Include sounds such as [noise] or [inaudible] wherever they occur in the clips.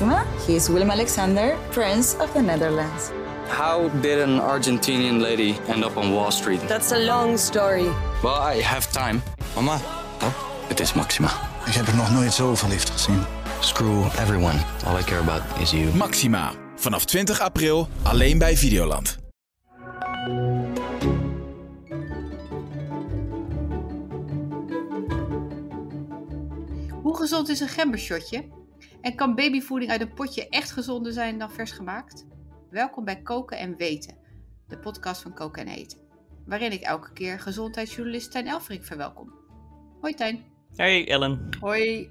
Maxima. He is Willem Alexander, Prince of the Netherlands. How did an Argentinian lady end up on Wall Street? That's a long story. Well, I have time. Mama, Het is Maxima. ik heb er nog nooit zo verliefd gezien. Screw everyone. All I care about is you. Maxima. Vanaf 20 april alleen bij Videoland. Hoe gezond is een gembershotje? En kan babyvoeding uit een potje echt gezonder zijn dan vers gemaakt? Welkom bij Koken en Weten, de podcast van Koken en Eten. Waarin ik elke keer gezondheidsjournalist Tijn Elfrink verwelkom. Hoi Tijn. Hey Ellen, Hoi.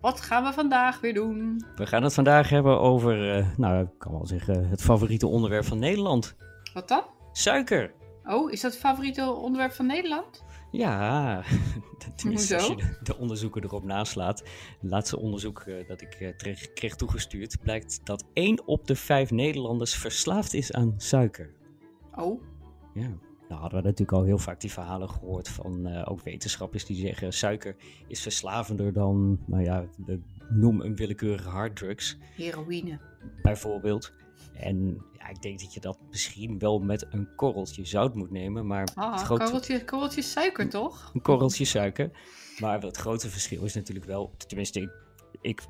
Wat gaan we vandaag weer doen? we gaan het vandaag hebben over, eh, nou ik kan wel zeggen, het favoriete onderwerp van Nederland. Wat dan? Suiker. Oh, is dat het favoriete onderwerp van Nederland? Ja, [laughs] [laughs] tenminste als je de, de onderzoeken erop naslaat. Het laatste onderzoek eh, dat ik eh, kreeg, kreeg toegestuurd blijkt dat 1 op de 5 Nederlanders verslaafd is aan suiker. Oh, Ja, nou hadden we natuurlijk al heel vaak die verhalen gehoord van eh, ook wetenschappers die zeggen suiker is verslavender dan, nou ja, de, noem een willekeurige harddrugs. heroïne. bijvoorbeeld. En ja, ik denk dat je dat misschien wel met een korreltje zout moet nemen, maar het Ah, grote- korreltje, korreltje suiker toch? een korreltje suiker. Maar het grote verschil is natuurlijk wel, tenminste, ik, ik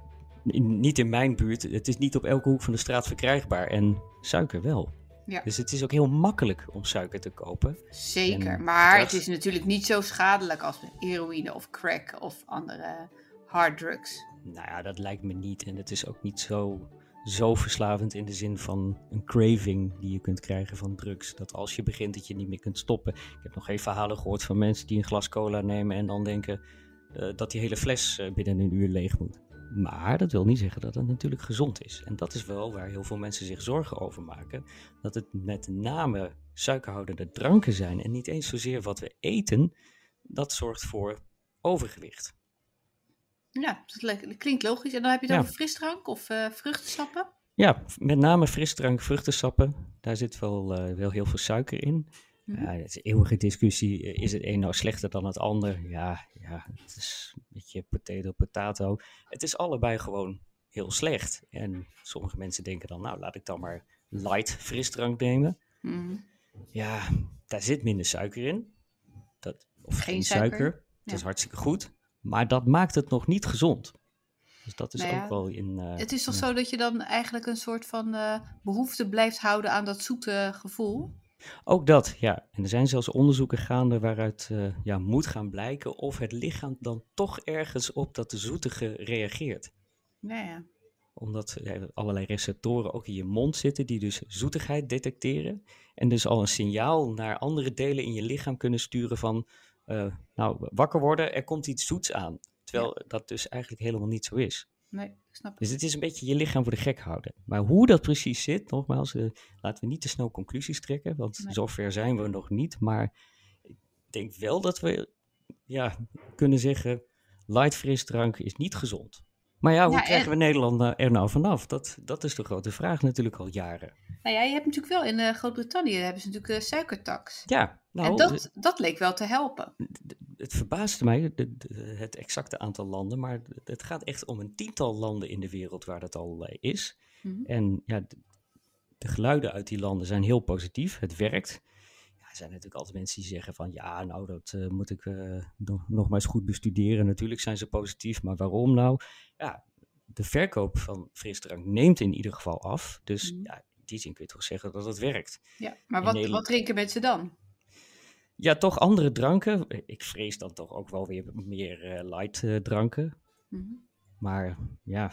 in- niet in mijn buurt, het is niet op elke hoek van de straat verkrijgbaar en suiker wel. Ja. Dus het is ook heel makkelijk om suiker te kopen. Zeker, En maar dat- het is natuurlijk niet zo schadelijk als heroïne of crack of andere harddrugs. Nou ja, dat lijkt me niet. En het is ook niet zo, zo verslavend in de zin van een craving die je kunt krijgen van drugs. Dat als je begint dat je niet meer kunt stoppen. Ik heb nog geen verhalen gehoord van mensen die een glas cola nemen en dan denken eh, dat die hele fles eh, binnen een uur leeg moet. Maar dat wil niet zeggen dat het natuurlijk gezond is. En dat is wel waar heel veel mensen zich zorgen over maken. Dat het met name suikerhoudende dranken zijn en niet eens zozeer wat we eten. Dat zorgt voor overgewicht. Ja, dat klinkt logisch. En dan heb je het Ja. over frisdrank of eh, vruchtensappen? Ja, met name frisdrank, vruchtensappen. Daar zit wel, eh, wel heel veel suiker in. Mhm. Ja, het is een eeuwige discussie. Is het een nou slechter dan het ander? Ja, ja het is een beetje potato, potato. Het is allebei gewoon heel slecht. En sommige mensen denken dan, nou laat ik dan maar light frisdrank nemen. Mhm. Ja, daar zit minder suiker in. Dat, of Geen geen, suiker, suiker. Dat is hartstikke goed. Maar dat maakt het nog niet gezond. Dus dat is Nou ja, ook wel in... eh, Het is toch zo dat je dan eigenlijk een soort van eh, behoefte blijft houden aan dat zoete gevoel? Ook dat, ja. En er zijn zelfs onderzoeken gaande waaruit eh, ja, moet gaan blijken of het lichaam dan toch ergens op dat zoetige reageert. Ja, ja. Omdat er allerlei receptoren ook in je mond zitten die dus zoetigheid detecteren. En dus al een signaal naar andere delen in je lichaam kunnen sturen van, eh, nou, wakker worden, er komt iets zoets aan. Terwijl dat dus eigenlijk helemaal niet zo is. Nee, ik snap het. Dus het is een beetje je lichaam voor de gek houden. Maar hoe dat precies zit, nogmaals, eh, laten we niet te snel conclusies trekken, want Nee. zover zijn we nog niet. Maar ik denk wel dat we ja, kunnen zeggen, light frisdrank is niet gezond. Maar ja, hoe Ja, krijgen en- we Nederland er nou vanaf? Dat, dat is de grote vraag natuurlijk al jaren. Nou ja, je hebt natuurlijk wel in eh, Groot-Brittannië hebben ze natuurlijk een suikertax. Ja, nou, en dat, dat leek wel te helpen. het verbaasde mij, de- het exacte aantal landen, maar het gaat echt om een tiental landen in de wereld waar dat al eh, is. Mhm. En ja, de geluiden uit die landen zijn heel positief, het werkt. Er zijn natuurlijk altijd mensen die zeggen van ja, nou dat eh, moet ik eh, nog, nog maar eens goed bestuderen. Natuurlijk zijn ze positief, maar waarom nou? Ja, de verkoop van frisdrank neemt in ieder geval af. Dus Mhm. ja, in die zin kun je toch zeggen dat het werkt. Ja, maar wat, Nederland- wat drinken mensen dan? Ja, toch andere dranken. Ik vrees dan toch ook wel weer meer eh, light dranken. Mhm. Maar ja,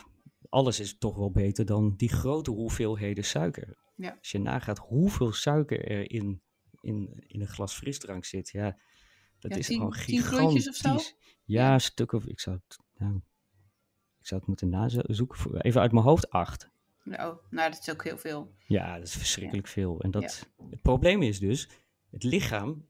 alles is toch wel beter dan die grote hoeveelheden suiker. Ja. Als je nagaat hoeveel suiker er in, in, in een glas frisdrank zit, ja, dat Ja, is tien- gewoon gigantisch. of zo? Ja, een stuk of, ik zou het, nou, ik zou het moeten nazoeken, even uit mijn hoofd, acht. Nou, nou, dat is ook heel veel. Ja, dat is verschrikkelijk veel. En dat, het probleem is dus, het lichaam,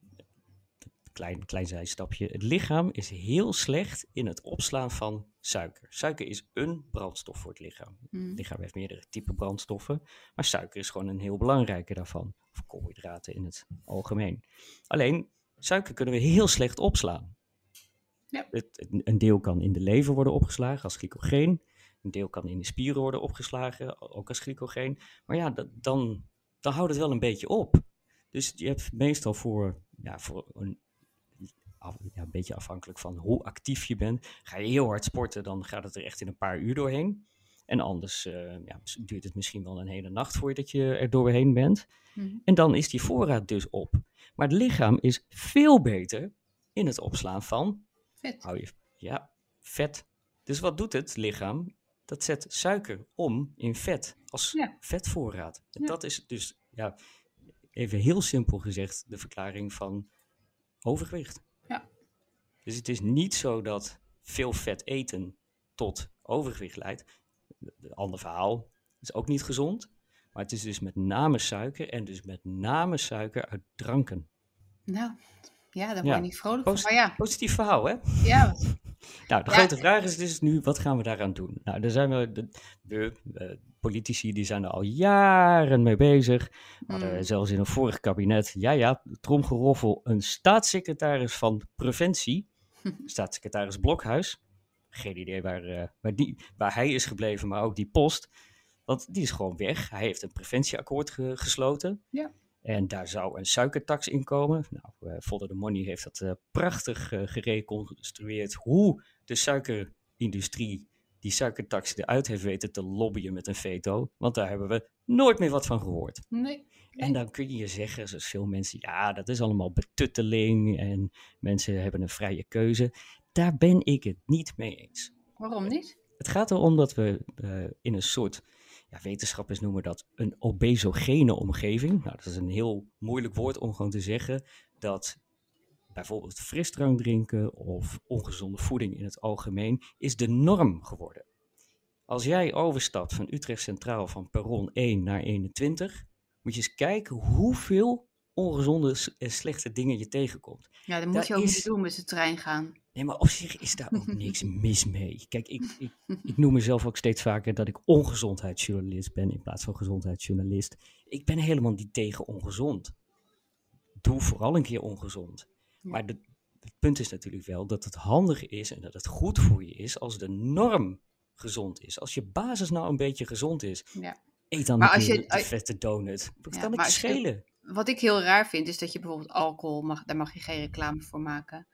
klein, klein zijstapje, het lichaam is heel slecht in het opslaan van suiker. Suiker is een brandstof voor het lichaam. Het lichaam heeft meerdere typen brandstoffen, maar suiker is gewoon een heel belangrijke daarvan. Of koolhydraten in het algemeen. Alleen, suiker kunnen we heel slecht opslaan. Ja. Het, het- een deel kan in de lever worden opgeslagen als glycogeen. Een deel kan in de spieren worden opgeslagen, ook als glycogeen. Maar ja, dat, dan, dan houdt het wel een beetje op. Dus je hebt meestal voor, ja, voor een, ja, een beetje afhankelijk van hoe actief je bent. Ga je heel hard sporten, dan gaat het er echt in een paar uur doorheen. En anders eh, ja, duurt het misschien wel een hele nacht voordat je er doorheen bent. Mhm. En dan is die voorraad dus op. Maar het lichaam is veel beter in het opslaan van Vet. hou je, ja, vet. Dus wat doet het lichaam? Dat zet suiker om in vet, als Ja. vetvoorraad. En Ja. dat is dus, ja, even heel simpel gezegd, de verklaring van overgewicht. Dus het is niet zo dat veel vet eten tot overgewicht leidt. Een ander verhaal is ook niet gezond. Maar het is dus met name suiker en dus met name suiker uit dranken. Nou, ja, daar word Ja. je niet vrolijk Posi- van. Maar ja, Positief verhaal, hè? ja, [laughs] Nou, de Ja. grote vraag is dus nu, wat gaan we daaraan doen? Nou, daar zijn we, de, eh, politici, die zijn er al jaren mee bezig. We hadden Mm. zelfs in een vorig kabinet, ja ja, tromgeroffel, een staatssecretaris van Preventie, [laughs] staatssecretaris Blokhuis. Geen idee waar, eh, waar, die, waar hij is gebleven, maar ook die post. Want die is gewoon weg. Hij heeft een preventieakkoord ge- gesloten. Ja. En daar zou een suikertax in komen. Nou, Follow the Money heeft dat eh, prachtig gereconstrueerd. Hoe de suikerindustrie die suikertax eruit heeft weten te lobbyen met een veto. Want daar hebben we nooit meer wat van gehoord. nee. En dan kun je je zeggen, zoals veel mensen, ja, dat is allemaal betutteling en mensen hebben een vrije keuze. Daar ben ik het niet mee eens. Waarom niet? Het gaat erom dat we eh, in een soort, ja, wetenschappers noemen dat een obesogene omgeving. Nou, dat is een heel moeilijk woord om gewoon te zeggen dat bijvoorbeeld frisdrank drinken of ongezonde voeding in het algemeen is de norm geworden. Als jij overstapt van Utrecht Centraal van perron 1 naar 21, moet je eens kijken hoeveel ongezonde en slechte dingen je tegenkomt. Ja, dan moet Daar je ook is- niet doen met de trein gaan. Nee, maar op zich is daar ook [laughs] niks mis mee. Kijk, ik, ik, ik [laughs] noem mezelf ook steeds vaker dat ik ongezondheidsjournalist ben in plaats van gezondheidsjournalist. Ik ben helemaal niet tegen ongezond. Doe vooral een keer ongezond. Maar de, het punt is natuurlijk wel dat het handig is en dat het goed voor je is als de norm gezond is. Als je basis nou een beetje gezond is, Ja. eet dan Maar een als keer je- de vette donut. Wat Ja, kan het je je- schelen? Wat ik heel raar vind, is dat je bijvoorbeeld alcohol, mag, daar mag je geen reclame voor maken.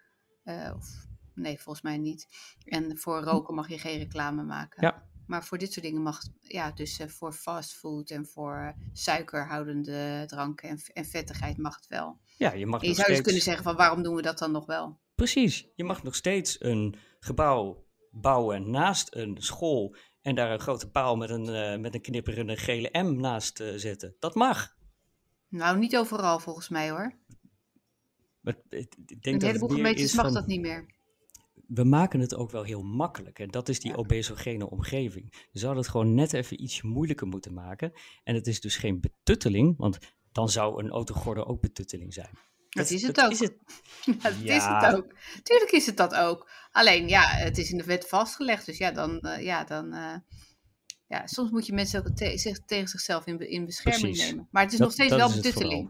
Eh, of, nee, volgens mij niet. En voor roken mag je geen reclame maken. Ja. Maar voor dit soort dingen mag, ja, dus eh, voor fastfood en voor suikerhoudende dranken en, en vettigheid mag het wel. Ja, je mag En je nog zou dus kunnen zeggen van waarom doen we dat dan nog wel? Precies. Je mag nog steeds een gebouw bouwen naast een school en daar een grote paal met een, eh, met een knipperende gele M naast eh, zetten. Dat mag. Nou, niet overal volgens mij hoor. Maar ik denk Een heleboel gemeentes is mag van, dat niet meer. We maken het ook wel heel makkelijk. En dat is die Ja. obesogene omgeving. Je zou het gewoon net even iets moeilijker moeten maken. En het is dus geen betutteling, want dan zou een autogordel ook betutteling zijn. Dat is het dat ook. Is het. [laughs] Ja, dat is het ook. Tuurlijk is het dat ook. Alleen, ja, het is in de wet vastgelegd. Dus ja, dan, eh, ja, dan eh, ja, soms moet je mensen ook te- zich, tegen zichzelf in, in bescherming Precies. nemen. Maar het is Dat- nog steeds wel betutteling.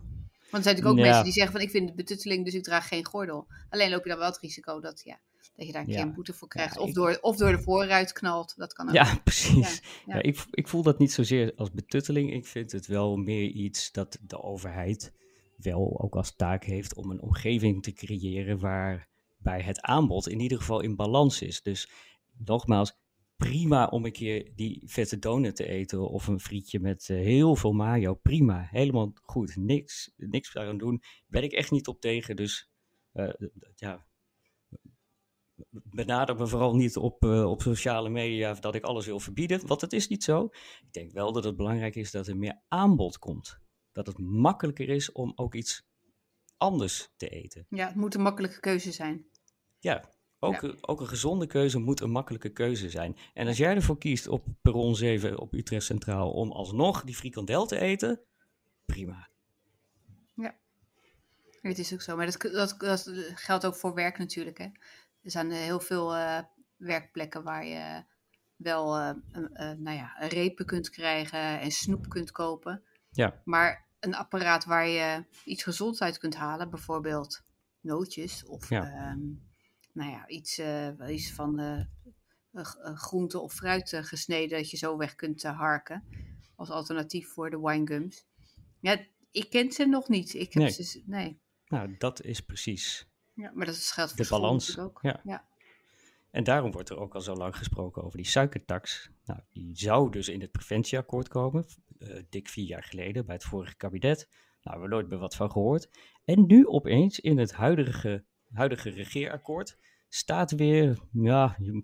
Want er zijn natuurlijk ook Ja. mensen die zeggen van ik vind het betutteling, dus ik draag geen gordel. Alleen loop je dan wel het risico dat, ja, dat je daar een keer Ja. een boete voor krijgt. Ja, of, ik- door, of door de voorruit knalt. Dat kan ook. Ja, [laughs] precies. ja. Ja, ik, ik voel dat niet zozeer als betutteling. Ik vind het wel meer iets dat de overheid wel ook als taak heeft om een omgeving te creëren waarbij het aanbod in ieder geval in balans is. Dus nogmaals, prima om een keer die vette donut te eten of een frietje met eh, heel veel mayo. Prima, helemaal goed. Niks, niks daaraan doen. Ben ik echt niet op tegen. Dus eh, ja, benader me vooral niet op, eh, op sociale media dat ik alles wil verbieden, want het is niet zo. Ik denk wel dat het belangrijk is dat er meer aanbod komt. Dat het makkelijker is om ook iets anders te eten. Ja, het moet een makkelijke keuze zijn. Ja, ook, ook een gezonde keuze moet een makkelijke keuze zijn. En als jij ervoor kiest op perron 7 op Utrecht Centraal om alsnog die frikandel te eten, prima. Het is ook zo. Maar dat, dat, dat geldt ook voor werk natuurlijk. Hè. Er zijn heel veel eh, werkplekken waar je wel eh, nou ja, repen kunt krijgen en snoep kunt kopen. Ja, Maar een apparaat waar je iets gezonds uit kunt halen, bijvoorbeeld nootjes of Ja. ehm, nou ja, iets, eh, iets van de uh, groente of fruit gesneden dat je zo weg kunt harken. Als alternatief voor de winegums. Ja, ik ken ze nog niet. Ik heb Nee. Ze, nee. Nou, dat is precies Ja, maar dat is geldt voor de balans. ook. Ja. Ja. En daarom wordt er ook al zo lang gesproken over die suikertax. Nou, die zou dus in het preventieakkoord komen, eh, dik vier jaar geleden bij het vorige kabinet. Nou, we hebben nooit meer wat van gehoord. En nu opeens in het huidige, huidige regeerakkoord staat weer, ja, je,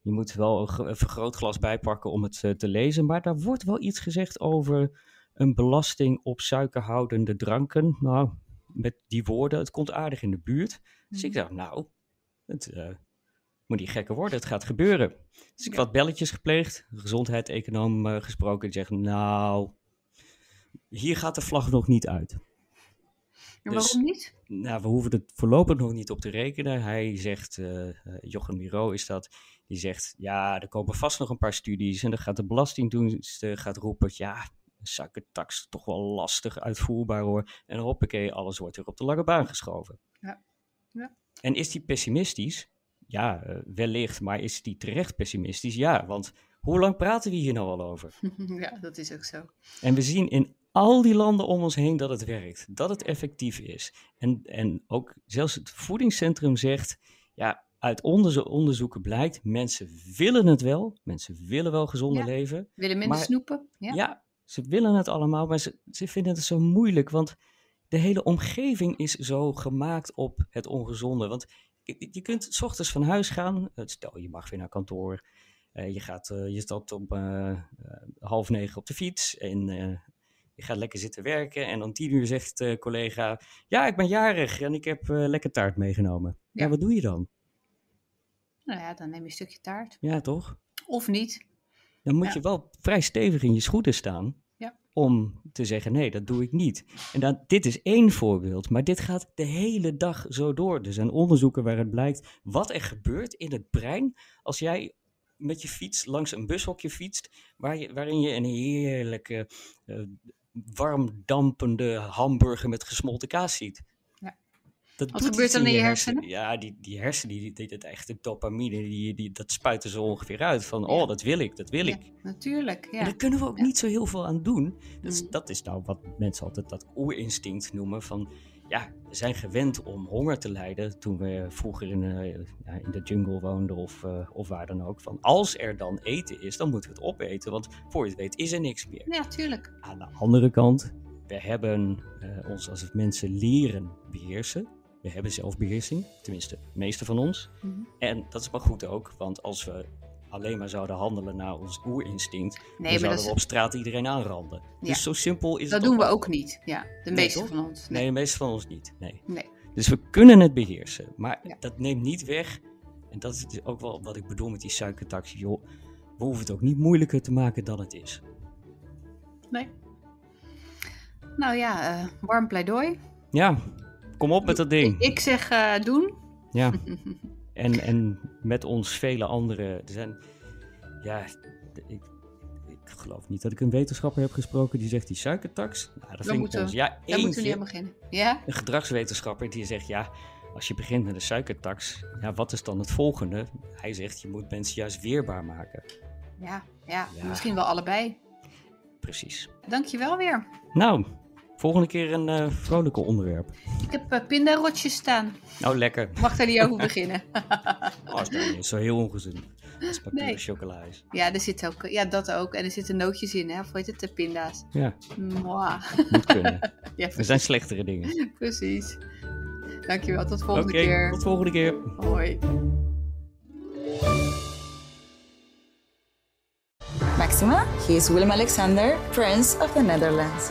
je moet wel een, gro- een vergrootglas bijpakken om het eh, te lezen, maar daar wordt wel iets gezegd over een belasting op suikerhoudende dranken. Nou, met die woorden, het komt aardig in de buurt. Dus ik dacht, nou, het eh, moet niet gekker worden, het gaat gebeuren. Dus ik Ja. wat belletjes gepleegd, gezondheidseconoom eh gesproken, die zegt, nou, hier gaat de vlag nog niet uit. En Dus- waarom niet? Nou, we hoeven er voorlopig nog niet op te rekenen. Hij zegt, eh, Jochem Miro is dat, die zegt, ja, er komen vast nog een paar studies en dan gaat de Belastingdienst eh, gaat roepen, ja, suikertax toch wel lastig uitvoerbaar hoor. En hoppakee, alles wordt weer op de lange baan geschoven. Ja. Ja. En is die pessimistisch? Ja, eh, wellicht, maar is die terecht pessimistisch? Ja, want hoe lang praten we hier nou al over? [laughs] ja, dat is ook zo. En we zien in al die landen om ons heen dat het werkt, dat het effectief is. En, en ook zelfs het voedingscentrum zegt, ja, uit onderzo- onderzoeken blijkt, mensen willen het wel, mensen willen wel gezonder Ja. leven. Willen minder Maar- snoepen? Ja. Ja. ze willen het allemaal, maar ze, ze vinden het zo moeilijk, want de hele omgeving is zo gemaakt op het ongezonde. Want je, je kunt s ochtends van huis gaan, stel je mag weer naar kantoor, eh, je, gaat, eh, je stapt om eh, half negen op de fiets en je gaat lekker zitten werken en om tien uur zegt de collega, ja ik ben jarig en ik heb eh, lekker taart meegenomen. Ja. Ja. wat doe je dan? Nou ja, dan neem je een stukje taart. Ja toch? Of niet. Dan moet Ja. je wel vrij stevig in je schoenen staan om te zeggen: nee, dat doe ik niet. En dan, dit is één voorbeeld, maar dit gaat de hele dag zo door. Er zijn onderzoeken waaruit blijkt wat er gebeurt in het brein als jij met je fiets langs een bushokje fietst, waar je, waarin je een heerlijke, eh, warm dampende hamburger met gesmolten kaas ziet. Ja. Dat Wat gebeurt dan in je hersenen. hersenen? Ja, die, die hersenen, die, die, dat echte dopamine, die, die, dat spuiten zo ongeveer uit. Van, Ja. oh, dat wil ik, dat wil Ja, ik. natuurlijk. En Ja. daar kunnen we ook niet zo heel veel aan doen. Dat is, Mm. dat is nou wat mensen altijd dat oerinstinct noemen. Van ja, we zijn gewend om honger te lijden toen we vroeger in, eh, in de jungle woonden of, eh, of waar dan ook. Van als er dan eten is, dan moeten we het opeten. Want voor je het weet is er niks meer. ja, tuurlijk. Aan de andere kant, we hebben eh, ons als mensen leren beheersen. We hebben zelfbeheersing, tenminste de meeste van ons. Mhm. En dat is maar goed ook, want als we alleen maar zouden handelen naar ons oerinstinct, Nee, dan maar zouden dat, we op straat iedereen aanranden. Ja. Dus zo simpel is is, het dat doen we ook niet. Ja, de meeste van ons. Nee, Nee. de meeste van ons niet. Nee. Nee. Dus we kunnen het beheersen, maar Ja. dat neemt niet weg. En dat is dus ook wel wat ik bedoel met die suikertax. Joh, we hoeven het ook niet moeilijker te maken dan het is. nee. Nou ja, eh, warm pleidooi. Ja, kom op met dat ding. Ik zeg eh, doen. Ja. [laughs] En, en met ons vele anderen. Er zijn, ja, ik, ik geloof niet dat ik een wetenschapper heb gesproken die zegt die suikertax. Nou, dat vind ik ons. Ja, Daar moeten aan beginnen. Ja? Een gedragswetenschapper die zegt ja, als je begint met een suikertax, ja, wat is dan het volgende? Hij zegt je moet mensen juist weerbaar maken. Ja, ja, Ja. misschien wel allebei. Precies. Dankjewel weer. Nou, volgende keer een eh vrolijke onderwerp. Ik heb uh, pindarotjes staan. Nou, lekker. Mag daar niet over beginnen. [laughs] Oh, is nou niet zo heel ongezond. Als pure Nee. chocola is. ja, er zit ook, ja, dat ook. En er zitten nootjes in, hè? Of heet het? De pinda's. Ja, Mwah. moet kunnen. [laughs] Ja, Er zijn slechtere dingen. precies. Dankjewel, tot volgende keer. tot volgende keer. Hoi. Maxima, he is Willem Alexander, Prince of the Netherlands.